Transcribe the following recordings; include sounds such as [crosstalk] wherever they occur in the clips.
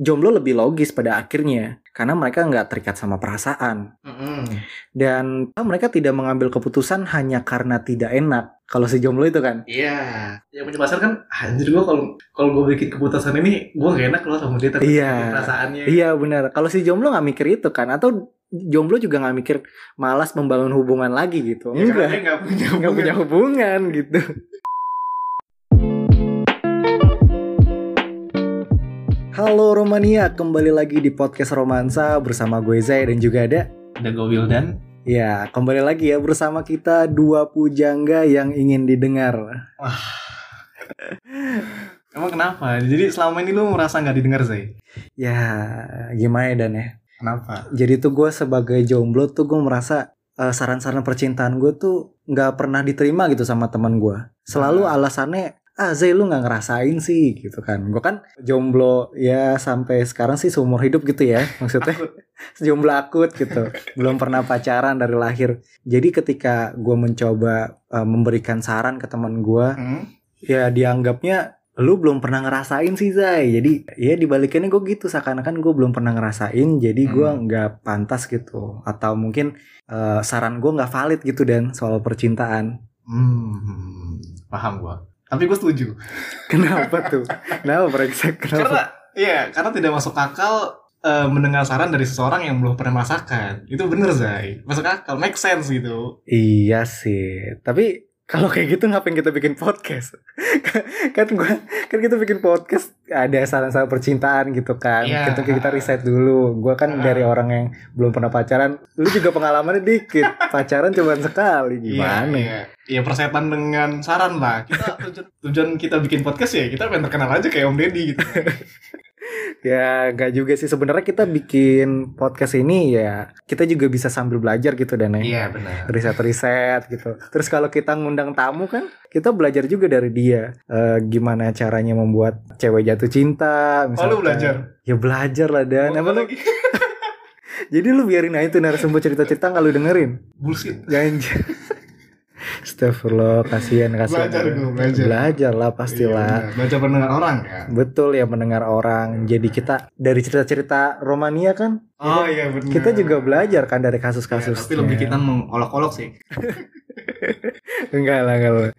jomblo lebih logis pada akhirnya karena mereka nggak terikat sama perasaan. Mm-mm. dan mereka tidak mengambil keputusan hanya karena tidak enak kalau si jomblo itu kan. Iya, yang menyebabkan kan anjir gua kalau kalau gua bikin keputusan ini gua gak enak loh sama dia tapi Iya. perasaannya. iya benar. Kalau si jomblo nggak mikir itu kan atau jomblo juga nggak mikir malas membangun hubungan lagi gitu. Ya, enggak. nggak punya nggak punya hubungan gitu Halo Romania, kembali lagi di podcast Romansa bersama gue Zai dan juga ada Ada gue Wildan. Ya, kembali lagi ya bersama kita dua pujangga yang ingin didengar. Emang kenapa? Jadi selama ini lu merasa nggak didengar Zai? Ya, gimana ya Dan ya? Kenapa? Jadi tuh gue sebagai jomblo tuh gue merasa eh, saran-saran percintaan gue tuh nggak pernah diterima gitu sama teman gue. Selalu alasannya, ah Zay lu nggak ngerasain sih gitu kan. Gue kan jomblo ya sampai sekarang sih seumur hidup gitu ya maksudnya. [laughs] Jomblo akut gitu belum pernah pacaran dari lahir jadi ketika gue mencoba eh, memberikan saran ke teman gue Hmm? ya dianggapnya lu belum pernah ngerasain sih Zai jadi ya dibalikinnya gue gitu seakan-akan gue belum pernah ngerasain jadi gue Hmm. nggak pantas gitu atau mungkin eh, saran gue nggak valid gitu dan soal percintaan Hmm, paham gua. Tapi gue setuju. kenapa tuh kenapa brengsek Karena kenapa iya, karena tidak masuk akal eh, mendengar saran dari seseorang yang belum pernah merasakan. Itu bener Zai. Masuk akal, make sense gitu. Iya sih, tapi kalau kayak gitu ngapain kita bikin podcast? [laughs] kan gua kan kita bikin podcast ada saran-saran percintaan gitu kan. Iya. Kita kita riset dulu. Gua kan Ah. dari orang yang belum pernah pacaran, lu juga pengalamannya dikit. [laughs] Pacaran cuma sekali gimana? Iya, iya. Iya, persetan dengan saran lah. Kita tujuan, tujuan kita bikin podcast ya, kita pengen terkenal aja kayak Om Deddy gitu. [laughs] Ya gak juga sih sebenarnya kita bikin podcast ini ya kita juga bisa sambil belajar gitu dan ya. Iya, benar. riset-riset gitu. Terus kalau kita ngundang tamu kan, kita belajar juga dari dia Eh, gimana caranya membuat cewek jatuh cinta. Oh, lu belajar? Ya belajar lah dan. Oh, lu- lagi. [laughs] jadi lu biarin aja tuh narasumber cerita-cerita nggak lu dengerin. Bullshit. Jangan. Astagfirullah, kasihan kasihan. Belajar gua, belajar. Belajar lah Iya, pastilah. benar. Belajar mendengar orang ya. Betul ya mendengar orang. Jadi kita dari cerita-cerita Romania kan, Oh iya benar. kita juga belajar kan dari Ya, kasus-kasus. tapi lebih kita mengolok-olok sih. [laughs] enggak lah enggak lah.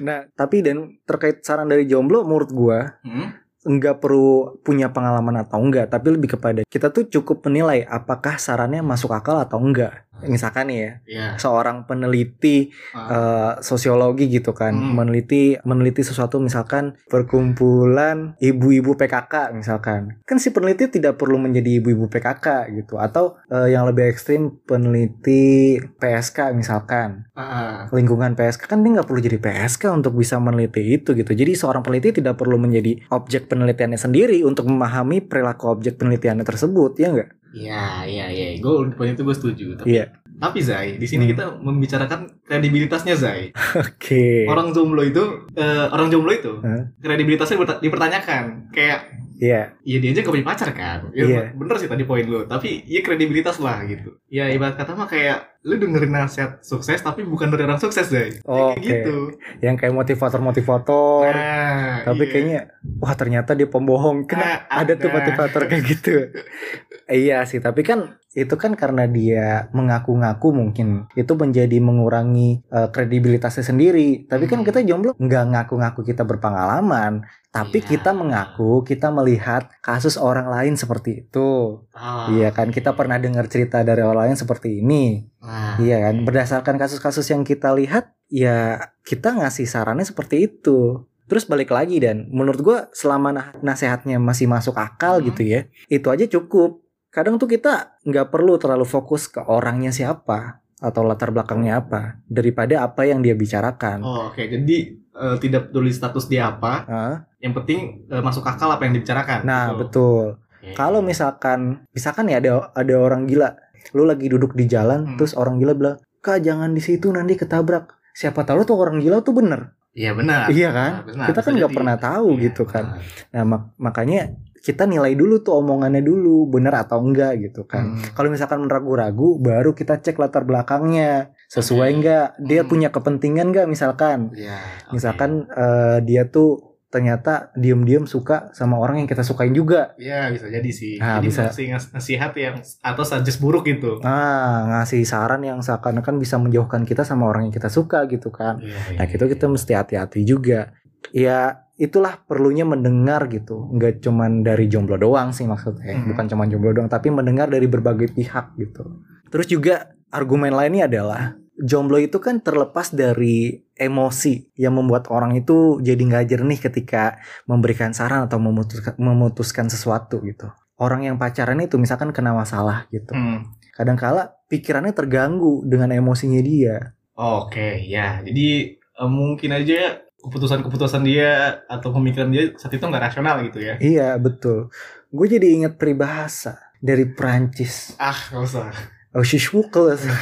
Nah, tapi dan terkait saran dari jomblo menurut gua Hmm? enggak perlu punya pengalaman atau enggak, tapi lebih kepada kita tuh cukup menilai apakah sarannya masuk akal atau enggak. Misalkan nih ya, Iya. seorang peneliti Ah, eh, sosiologi gitu kan, Hmm. meneliti meneliti sesuatu misalkan perkumpulan ibu-ibu PKK misalkan. Kan si peneliti tidak perlu menjadi ibu-ibu PKK gitu atau eh, yang lebih ekstrim peneliti PSK misalkan ah, lingkungan PSK kan dia nggak perlu jadi PSK untuk bisa meneliti itu gitu. Jadi seorang peneliti tidak perlu menjadi objek penelitiannya sendiri untuk memahami perilaku objek penelitiannya tersebut, ya nggak? Iya, iya, iya. Gue poin itu gue setuju. Tapi, Iya. tapi Zai, di sini Hmm. kita membicarakan kredibilitasnya Zai. [laughs] Oke. Orang jomblo itu, eh, orang jomblo itu, Hah? kredibilitasnya diperta- dipertanyakan. Kayak, Iya, Iya dia aja gak punya pacar kan ya, Iya. Bener sih tadi poin lu Tapi ya kredibilitas lah gitu Ya ibarat kata mah kayak Lu dengerin nasihat sukses Tapi bukan dari orang sukses deh Oh, Kayak gitu yang kayak motivator-motivator. Nah tapi iya. kayaknya wah ternyata dia pembohong. Kena Nah, ada tuh motivator kayak gitu. [laughs] iya sih, tapi kan itu kan karena dia mengaku-ngaku mungkin itu menjadi mengurangi eh, kredibilitasnya sendiri. Tapi kan Hmm. kita jomblo nggak ngaku-ngaku kita berpengalaman, tapi Iya. kita mengaku kita melihat kasus orang lain seperti itu. Ah, Iya kan, kita pernah dengar cerita dari orang lain seperti ini. nah, Iya kan, berdasarkan kasus-kasus yang kita lihat, ya kita ngasih sarannya seperti itu. Terus balik lagi dan menurut gua selama nasehatnya masih masuk akal Hmm. gitu ya, itu aja cukup. Kadang tuh kita nggak perlu terlalu fokus ke orangnya siapa atau latar belakangnya apa daripada apa yang dia bicarakan. Oh oke Jadi eh, tidak peduli status dia apa Hah? Yang penting eh, masuk akal apa yang dibicarakan Nah gitu. betul. Oke. Kalau misalkan, misalkan ya ada ada orang gila, lu lagi duduk di jalan, Hmm. terus orang gila bilang, kak jangan di situ nanti ketabrak. Siapa tahu tuh orang gila tuh bener. Iya benar Iya kan? Benar, Kita kan nggak pernah tahu Iya, gitu kan. Nah mak- makanya kita nilai dulu tuh omongannya dulu bener atau enggak gitu kan. Hmm. Kalau misalkan ragu-ragu, baru kita cek latar belakangnya sesuai Oke. enggak, dia Hmm. punya kepentingan enggak misalkan. Iya, oke. Misalkan eh, dia tuh ternyata diem-diem suka sama orang yang kita sukain juga. Ya bisa jadi sih. Nah, jadi bisa. ngasih ngas- nasihat yang atau suggest buruk gitu. Ah, ngasih saran yang seakan-akan bisa menjauhkan kita sama orang yang kita suka gitu kan. Iya, Nah, gitu kita mesti hati-hati juga. Ya, itulah perlunya mendengar gitu. Nggak cuman dari jomblo doang sih maksudnya. Hmm. Bukan cuman jomblo doang, tapi mendengar dari berbagai pihak gitu. Terus juga argumen lainnya adalah jomblo itu kan terlepas dari emosi yang membuat orang itu jadi nggak jernih ketika memberikan saran atau memutuskan, memutuskan sesuatu gitu. Orang yang pacaran itu misalkan kena masalah gitu. Hmm. Kadangkala pikirannya terganggu dengan emosinya dia. Oke, ya. Jadi eh, mungkin aja keputusan-keputusan dia atau pemikiran dia saat itu nggak rasional gitu ya. Iya betul. Gue jadi inget peribahasa dari Prancis. Ah, nggak usah. Oh shishwukles. [laughs]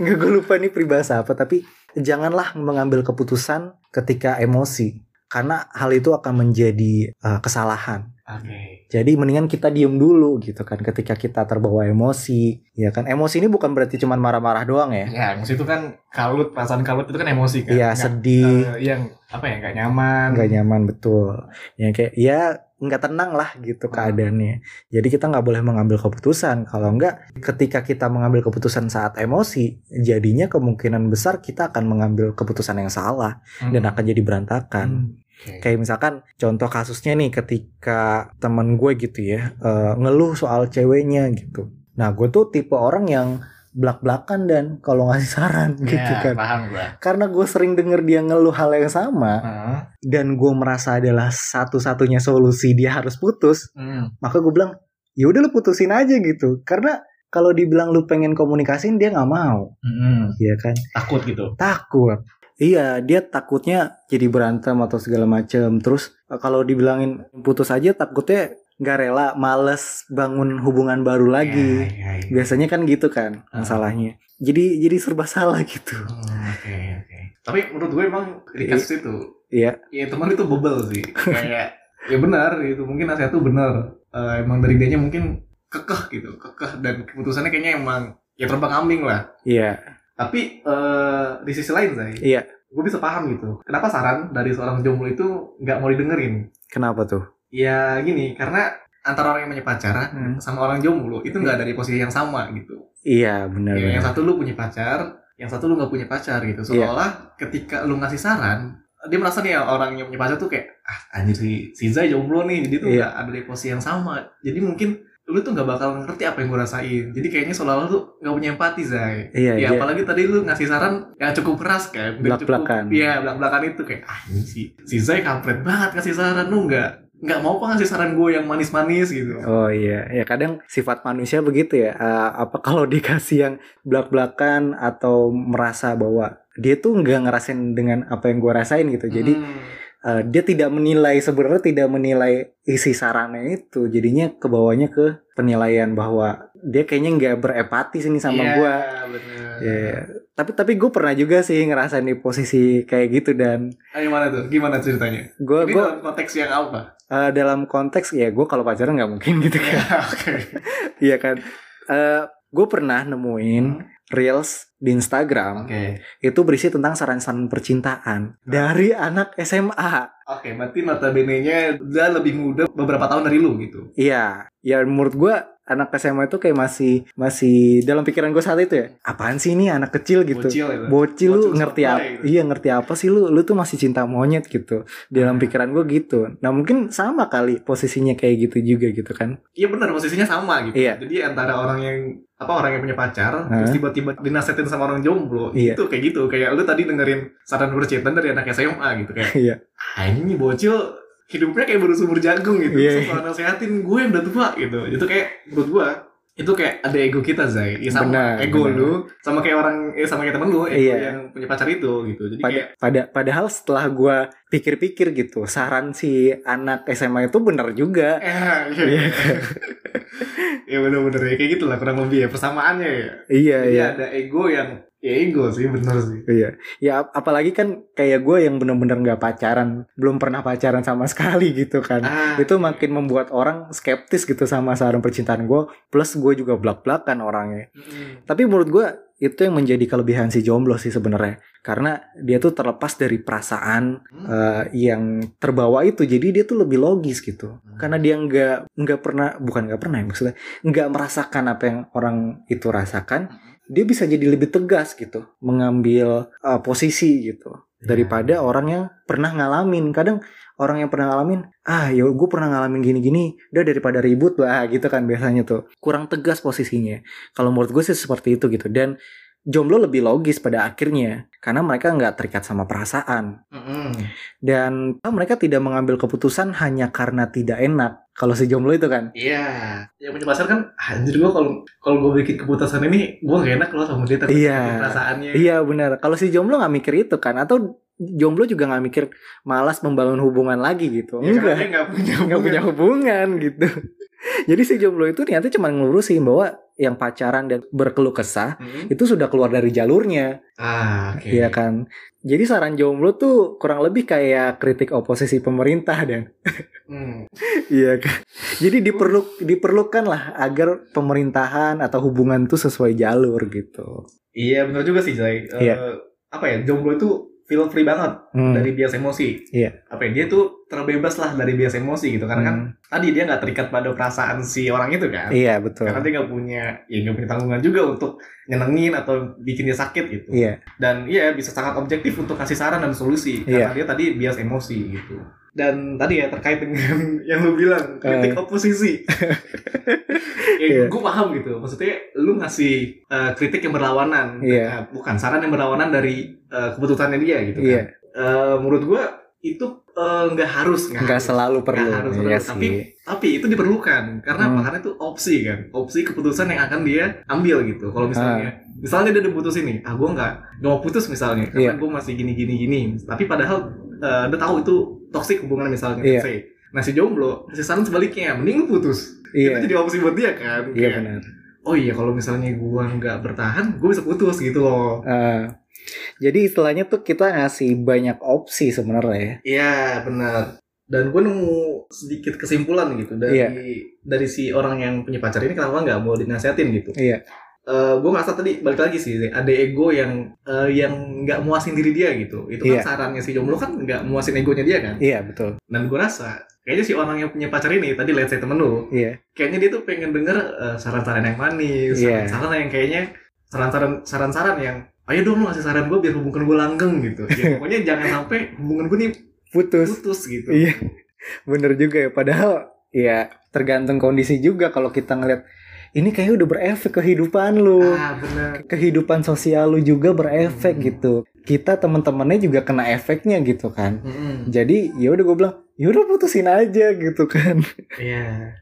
Nggak gue lupa nih peribahasa apa tapi janganlah mengambil keputusan ketika emosi karena hal itu akan menjadi uh, kesalahan. Jadi mendingan kita diem dulu gitu kan ketika kita terbawa emosi. Ya kan emosi ini bukan berarti cuma marah-marah doang ya. Ya, emosi itu kan kalut, perasaan kalut itu kan emosi kan. Iya sedih, eh, yang apa ya nggak nyaman. nggak nyaman betul. Ya kayak ya nggak tenang lah gitu Hmm. keadaannya. Jadi kita nggak boleh mengambil keputusan. Kalau nggak, ketika kita mengambil keputusan saat emosi, jadinya kemungkinan besar kita akan mengambil keputusan yang salah Hmm. dan akan jadi berantakan. Hmm. Oke. Kayak misalkan contoh kasusnya nih ketika teman gue gitu ya eh, ngeluh soal ceweknya gitu. Nah gue tuh tipe orang yang belak-belakan dan kalau ngasih [laughs] saran gitu Ya, kan. paham gua. Karena gue sering denger dia ngeluh hal yang sama Heeh. dan gue merasa adalah satu-satunya solusi dia harus putus, Hmm. maka gue bilang ya udah lu putusin aja gitu. Karena kalau dibilang lu pengen komunikasin dia nggak mau, Hmm. ya kan? Takut gitu. Takut. Iya, dia takutnya jadi berantem atau segala macem. Terus eh, kalau dibilangin putus aja takutnya nggak rela, males bangun hubungan baru lagi. Ya, ya, ya. Biasanya kan gitu kan Ah. masalahnya. Jadi jadi serba salah gitu. Hmm, Oke, oke. Tapi menurut gue emang di kasus itu, Iya, ya teman itu bebel sih. Kayak ya benar gitu. Mungkin nasihat itu benar. Eh, emang dari dianya mungkin kekeh gitu, kekeh dan keputusannya kayaknya emang ya terbang ambing lah. iya, Tapi eh, di sisi lain saya, iya. gue bisa paham gitu. Kenapa saran dari seorang jomblo itu nggak mau didengerin? Kenapa tuh? Ya gini, karena antara orang yang punya pacar Hmm. sama orang jomblo itu nggak dari posisi yang sama gitu. Iya, benar. Ya, yang satu lu punya pacar, yang satu lu nggak punya pacar gitu. Iya. Seolah ketika lu ngasih saran, dia merasa nih orang yang punya pacar tuh kayak ah anjir si si Zai jomblo nih, jadi tuh Iya. nggak ada di posisi yang sama. Jadi mungkin lu tuh nggak bakal ngerti apa yang gue rasain. Jadi kayaknya seolah-olah tuh nggak punya empati Zai. Iya, ya dia- apalagi tadi lu ngasih saran yang cukup keras kan, Belak-belakan. Iya belak-belakan itu kayak ah ini si si Zai kampret banget ngasih saran lu nggak nggak mau apa ngasih saran gue yang manis-manis gitu. Oh iya, ya kadang sifat manusia begitu ya. Eh, apa [laughs] kalau dikasih yang belak-belakan atau merasa bahwa dia tuh nggak ngerasain dengan apa yang gue rasain gitu. Jadi Hmm. Eh, dia tidak menilai sebenarnya tidak menilai isi sarannya itu. Jadinya kebawanya ke penilaian bahwa dia kayaknya nggak berempati sini sama Iya, gue. Ya, tapi tapi gue pernah juga sih ngerasain di posisi kayak gitu dan Ah, gimana tuh? Gimana ceritanya? gue gue dalam konteks yang apa? eh, dalam konteks ya gue kalau pacaran nggak mungkin gitu kan. [laughs] Oke. Iya kan. Eh gue pernah nemuin Hmm. Reels di Instagram Oke. itu berisi tentang saran-saran percintaan dari anak SMA. Oke, berarti notabene-nya udah lebih muda beberapa tahun dari lu gitu. Iya, ya menurut gue anak SMA itu kayak masih masih dalam pikiran gue saat itu ya. Apaan sih ini anak kecil gitu. Bocil itu. Bocil lu Bocil ngerti sekolah apa? itu. Iya ngerti apa sih lu? Lu tuh masih cinta monyet gitu. Dalam Hmm. pikiran gue gitu. Nah mungkin sama kali posisinya kayak gitu juga gitu kan? Iya benar, posisinya sama gitu. Iya. Jadi antara orang yang apa orang yang punya pacar, Hah? terus tiba-tiba dinasetin sama orang jomblo, Iya. itu kayak gitu. Kayak lu tadi dengerin saran percintaan dari anak SMA gitu kayak, Iya. ah ini bocil hidupnya kayak baru sumur jagung gitu. Iya. Terus malah nasehatin gue yang udah tua gitu. Itu kayak menurut gue itu kayak ada ego kita Zai ya, sama Benar, ego benar. lu sama kayak orang eh, sama kayak temen lu ego Iya. yang punya pacar itu gitu jadi pada kayak pada padahal setelah gue pikir-pikir gitu saran si anak SMA itu benar juga eh, iya, Iya. [laughs] ya bener-bener ya kayak gitu lah kurang lebih ya persamaannya ya iya Jadi iya ada ego yang ya ego sih bener sih Iya, ya ap- apalagi kan kayak gue yang bener-bener nggak pacaran, belum pernah pacaran sama [laughs] sekali gitu kan. ah, Itu makin membuat orang skeptis gitu sama saran percintaan gue. Plus gue juga belak-belakan orangnya. mm-mm. Tapi menurut gue itu yang menjadi kelebihan si jomblo sih sebenarnya. Karena dia tuh terlepas dari perasaan Hmm. eh, yang terbawa itu, jadi dia tuh lebih logis gitu. Karena dia nggak nggak pernah, bukan nggak pernah ya maksudnya, nggak merasakan apa yang orang itu rasakan dia bisa jadi lebih tegas gitu mengambil uh, posisi gitu daripada orang yang pernah ngalamin. Kadang orang yang pernah ngalamin ah ya gue pernah ngalamin gini-gini udah daripada ribut lah gitu kan biasanya tuh. Kurang tegas posisinya. Kalau menurut gue sih seperti itu gitu. Dan jomblo lebih logis pada akhirnya karena mereka nggak terikat sama perasaan Mm-mm. dan mereka tidak mengambil keputusan hanya karena tidak enak kalau si jomblo itu kan Iya, yang punya pacar kan anjir gua kalau kalau gue bikin keputusan ini gua gak enak loh sama dia tapi Iya. perasaannya. Iya benar. Kalau si jomblo nggak mikir itu kan, atau jomblo juga nggak mikir malas membangun hubungan lagi gitu. Ya, Enggak, nggak punya punya hubungan gitu. Jadi si jomblo itu ternyata cuma ngelurusin bahwa yang pacaran dan berkeluh kesah Hmm. itu sudah keluar dari jalurnya, Ah, oke. Iya kan. Jadi saran jomblo tuh kurang lebih kayak kritik oposisi pemerintah dan Hmm. [laughs] iya kan. Jadi diperlu diperlukan lah agar pemerintahan atau hubungan tuh sesuai jalur gitu. Iya benar juga sih Jai. Iya. Apa ya jomblo itu feel free banget Hmm. dari bias emosi. Iya. Apa ya, dia tuh terbebas lah dari bias emosi gitu karena kan Hmm. tadi dia nggak terikat pada perasaan si orang itu kan. Iya betul. Karena dia nggak punya, ya nggak punya tanggungan juga untuk nyenengin atau bikin dia sakit gitu. Iya. Dan iya bisa sangat objektif untuk kasih saran dan solusi karena dia tadi bias emosi gitu. Dan tadi ya terkait dengan [laughs] yang lu bilang kritik oposisi. [laughs] ya, Iya. gue paham gitu. Maksudnya lu ngasih eh, kritik yang berlawanan, Iya. Eh, bukan saran yang berlawanan dari eh, keputusannya dia gitu Iya. kan. Eh, menurut gue itu eh, nggak harus, nggak selalu perlu. Nggak harus Iya perlu, sih. tapi tapi itu diperlukan. Karena Hmm. karena itu opsi kan. Opsi keputusan yang akan dia ambil gitu. Kalau misalnya misalnya dia udah putusin nih ah gue nggak nggak mau putus misalnya karena Iya. gue masih gini gini. Gini tapi padahal eh, dia tahu itu toksik hubungan misalnya Iya. say. nah si jomblo kasih saran sebaliknya mending lu putus. Iya. Itu jadi opsi buat dia kan iya Kayak, benar. Oh iya kalau misalnya gue nggak bertahan gue bisa putus gitu loh. Eh, jadi istilahnya tuh kita ngasih banyak opsi sebenarnya ya Iya benar. Dan gue nemu sedikit kesimpulan gitu dari Iya. dari si orang yang punya pacar ini kenapa nggak mau dinasihatin gitu. iya Eh gue ngerasa tadi balik lagi sih ada ego yang eh, yang nggak muasin diri dia gitu. Itu kan Iya. sarannya si jomblo kan nggak muasin egonya dia kan. iya betul Dan gue rasa kayaknya si orang yang punya pacar ini tadi let's say temen lu, iya kayaknya dia tuh pengen denger eh, saran-saran yang manis, Iya. saran-saran yang kayaknya saran-saran saran-saran yang ayo dong lu ngasih saran gue biar hubungan gue langgeng gitu. Ya, [laughs] pokoknya jangan sampai hubungan gue nih putus putus gitu. iya bener juga ya padahal ya tergantung kondisi juga kalau kita ngeliat ini kayaknya udah berefek kehidupan lu Ah kehidupan sosial lu juga berefek Hmm. gitu kita teman-temannya juga kena efeknya gitu kan Mm-mm. jadi ya udah gue bilang ya udah putusin aja gitu kan Iya.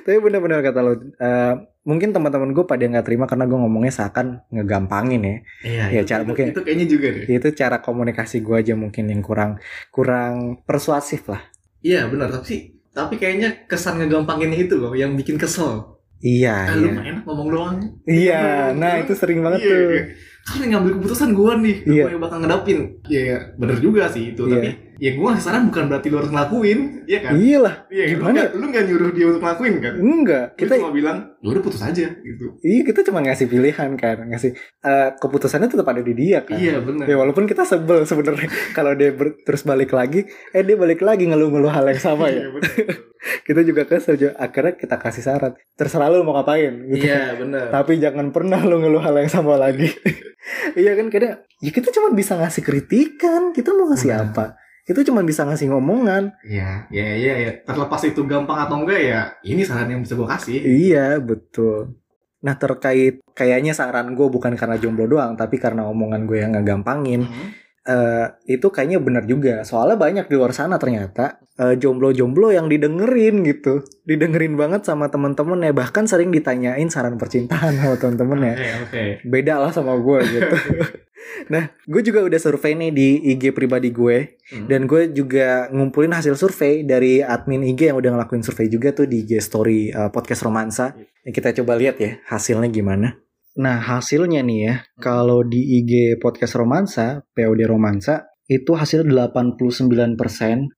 Tapi benar-benar kata lo eh, mungkin teman-teman gue pada nggak terima karena gue ngomongnya seakan ngegampangin ya Iya. Ya, itu- cara itu, mungkin- itu kayaknya juga deh. itu cara komunikasi gue aja mungkin yang kurang kurang persuasif lah Iya benar. Tapi tapi kayaknya kesan ngegampanginnya itu loh yang bikin kesel. iya Ah, lu iya mah enak ngomong doang. iya nah itu sering banget Iya, tuh iya. Kan ngambil keputusan gua nih, Iya. gua yang bakal ngedapin. Iya, iya. bener juga sih itu. Iya. Tapi ya gua ngasih saran bukan berarti lu harus ngelakuin, iya kan? iya lah Iya, gimana? Lu, nggak- lu gak nyuruh dia untuk ngelakuin kan? enggak Kita cuma bilang, ya udah putus aja gitu. iya kita cuma ngasih pilihan kan ngasih eh, keputusannya tetap ada di dia kan Iya benar. Ya walaupun kita sebel sebenarnya [laughs] kalau dia ber- terus balik lagi, eh dia balik lagi ngeluh-ngeluh hal yang sama ya. Iya, bener. [laughs] Kita juga kesel juga. Akhirnya kita kasih syarat. Terserah lu mau ngapain gitu. Iya benar. Tapi jangan pernah lu ngeluh hal yang sama lagi. [laughs] iya kan kadang ya kita cuma bisa ngasih kritikan. Kita mau ngasih apa? Kita cuma bisa ngasih ngomongan. Iya, iya, iya, iya. Terlepas itu gampang atau enggak ya, ini saran yang bisa gua kasih. Iya, betul. Nah terkait kayaknya saran gue bukan karena jomblo doang, tapi karena omongan gue yang ngegampangin. Hmm. eh itu kayaknya benar juga. Soalnya banyak di luar sana ternyata eh, jomblo-jomblo yang didengerin gitu. Didengerin banget sama temen-temennya. Bahkan sering ditanyain saran percintaan sama temen-temennya. Oke, oke. Beda lah sama gue gitu. [laughs] nah, gue juga udah survei nih di IG pribadi gue. Hmm. Dan gue juga ngumpulin hasil survei dari admin IG yang udah ngelakuin survei juga tuh di IG story eh, podcast romansa. Ya, kita coba lihat ya hasilnya gimana. Nah hasilnya nih ya, kalau di IG podcast romansa, POD romansa, itu hasil 89%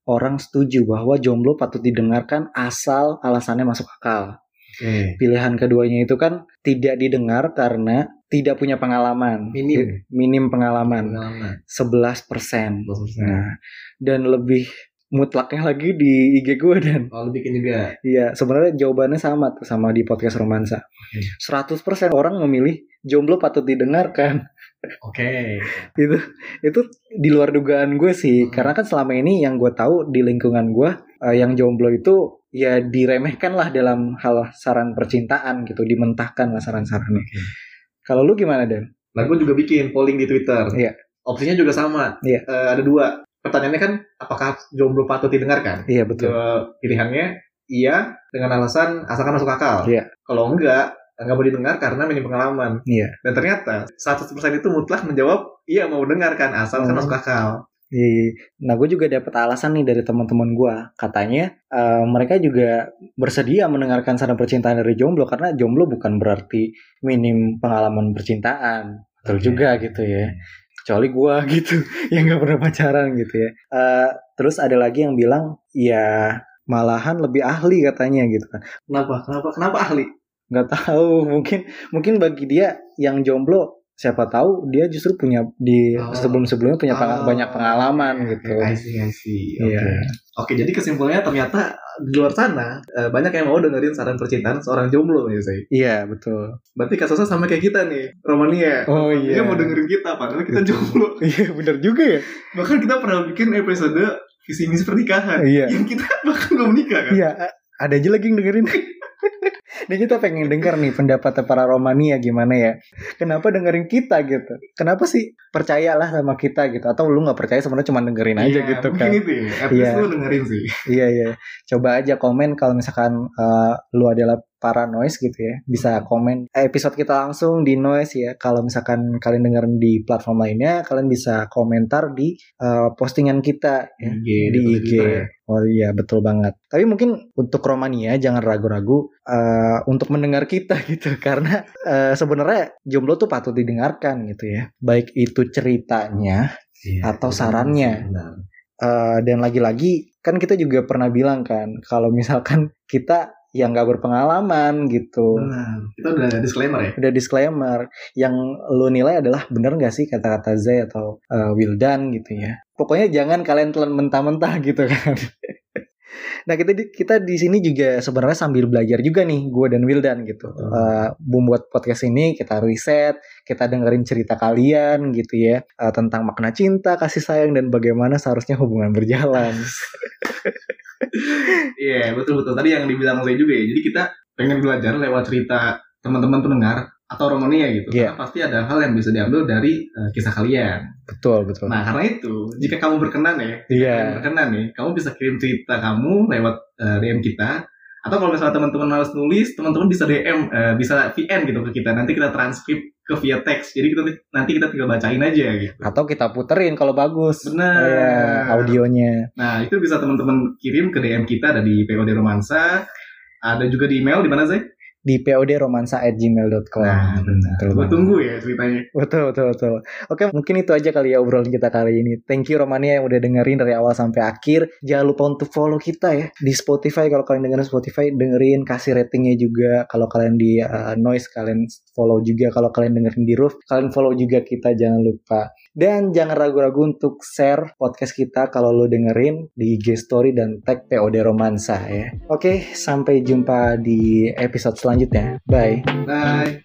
orang setuju bahwa jomblo patut didengarkan asal alasannya masuk akal. Oke. Pilihan keduanya itu kan tidak didengar karena tidak punya pengalaman. Minim. Minim pengalaman. Pengalaman. 11%. 12%. Nah, dan lebih mutlaknya lagi di IG gue dan Oh, bikin juga. Iya, sebenarnya jawabannya sama tuh sama di podcast romansa. Oke. 100% orang memilih jomblo patut didengarkan. Oke. [laughs] itu itu di luar dugaan gue sih, Hmm. karena kan selama ini yang gue tahu di lingkungan gue eh, yang jomblo itu ya diremehkan lah dalam hal saran percintaan gitu, dimentahkan lah saran-sarannya. Oke. Kalau lu gimana Dan? Nah, gue juga bikin polling di Twitter. Iya. Opsinya juga sama. Iya. Eh, ada dua. Pertanyaannya kan, apakah jomblo patut didengarkan? Iya betul. Dua pilihannya, iya dengan alasan asalkan masuk akal. Iya. Kalau enggak, nggak mau didengar karena minim pengalaman. Iya. Dan ternyata 100% itu mutlak menjawab, iya mau dengarkan asalkan Hmm. masuk akal. Nah, gue juga dapat alasan nih dari teman-teman gue. Katanya eh, mereka juga bersedia mendengarkan saran percintaan dari jomblo karena jomblo bukan berarti minim pengalaman percintaan. Betul Oke. juga gitu ya. Kecuali gue [laughs] gitu yang nggak pernah pacaran gitu ya. Eh, terus ada lagi yang bilang ya malahan lebih ahli katanya gitu kan. Kenapa? Kenapa? Kenapa ahli? Nggak tahu mungkin mungkin bagi dia yang jomblo siapa tahu dia justru punya di Oh. sebelum-sebelumnya punya peng- Oh. banyak pengalaman gitu. I see, I see. Oke. Iya. Oke, jadi kesimpulannya ternyata di luar sana eh, banyak yang mau dengerin saran percintaan seorang jomblo nih, saya. Iya betul. Berarti kasusnya sama kayak kita nih, Romania. Oh Dia iya. mau dengerin kita, padahal kita jomblo. [laughs] Iya benar juga ya. Bahkan kita pernah bikin episode visi misi pernikahan. Iya. Yang kita [laughs] bahkan belum nikah kan. Iya. Ada aja lagi yang dengerin. [laughs] Nih kita pengen denger nih pendapatnya para Romania gimana ya. Kenapa dengerin kita gitu? Kenapa sih percayalah sama kita gitu? Atau lu nggak percaya sebenarnya cuma dengerin aja Iya, gitu mungkin kan? itu ya. At least Iya. lu dengerin sih. Iya iya. Coba aja komen kalau misalkan eh, lu adalah para noise gitu ya. Bisa komen eh, episode kita langsung di noise ya. Kalau misalkan kalian dengerin di platform lainnya, kalian bisa komentar di eh, postingan kita ya. IG, di IG. Ya. Oh iya betul banget. Tapi mungkin untuk Romania jangan ragu-ragu eh, untuk mendengar kita [laughs] gitu karena eh, sebenarnya jomblo tuh patut didengarkan gitu ya. Baik itu ceritanya Iya, Atau benar sarannya. benar. eh, dan lagi-lagi kan kita juga pernah bilang kan kalau misalkan kita yang nggak berpengalaman gitu. Benar. Kita udah disclaimer ya. Udah disclaimer yang lu nilai adalah bener nggak sih kata-kata Zay atau eh, Wildan gitu ya. Pokoknya jangan kalian telan mentah-mentah gitu kan. [laughs] Nah kita di, kita di sini juga sebenarnya sambil belajar juga nih gue dan Wildan gitu. Betul. Eh, membuat podcast ini kita riset, kita dengerin cerita kalian gitu ya eh, tentang makna cinta, kasih sayang dan bagaimana seharusnya hubungan berjalan. [laughs] Iya, betul-betul. Tadi yang dibilang saya juga ya. Jadi kita pengen belajar lewat cerita teman-teman pendengar atau Romania gitu. Iya. Karena pasti ada hal yang bisa diambil dari eh, kisah kalian. betul betul. Nah, karena itu, jika kamu berkenan ya, Iya. kalian berkenan nih, kamu bisa kirim cerita kamu lewat eh, DM kita. Atau kalau misalnya teman-teman harus nulis, teman-teman bisa DM, eh, bisa VN gitu ke kita. Nanti kita transkrip ke via teks. Jadi kita nanti kita tinggal bacain aja gitu. Atau kita puterin kalau bagus. Benar. Iya, audionya. Nah, itu bisa teman-teman kirim ke DM kita ada di POD Romansa. Ada juga di email di mana sih? Di podromansa@gmail.com. Nah, benar. Betul tunggu ya ceritanya. Betul, betul, betul. Oke, mungkin itu aja kali ya obrolan kita kali ini. Thank you Romania yang udah dengerin dari awal sampai akhir. Jangan lupa untuk follow kita ya di Spotify. Kalau kalian dengerin Spotify, dengerin, kasih ratingnya juga. Kalau kalian di uh, Noise, kalian follow juga. Kalau kalian dengerin di Roof, kalian follow juga kita. Jangan lupa. Dan jangan ragu-ragu untuk share podcast kita kalau lo dengerin di IG Story dan tag POD Romansa ya. Oke, sampai jumpa di episode selanjutnya. Bye. Bye.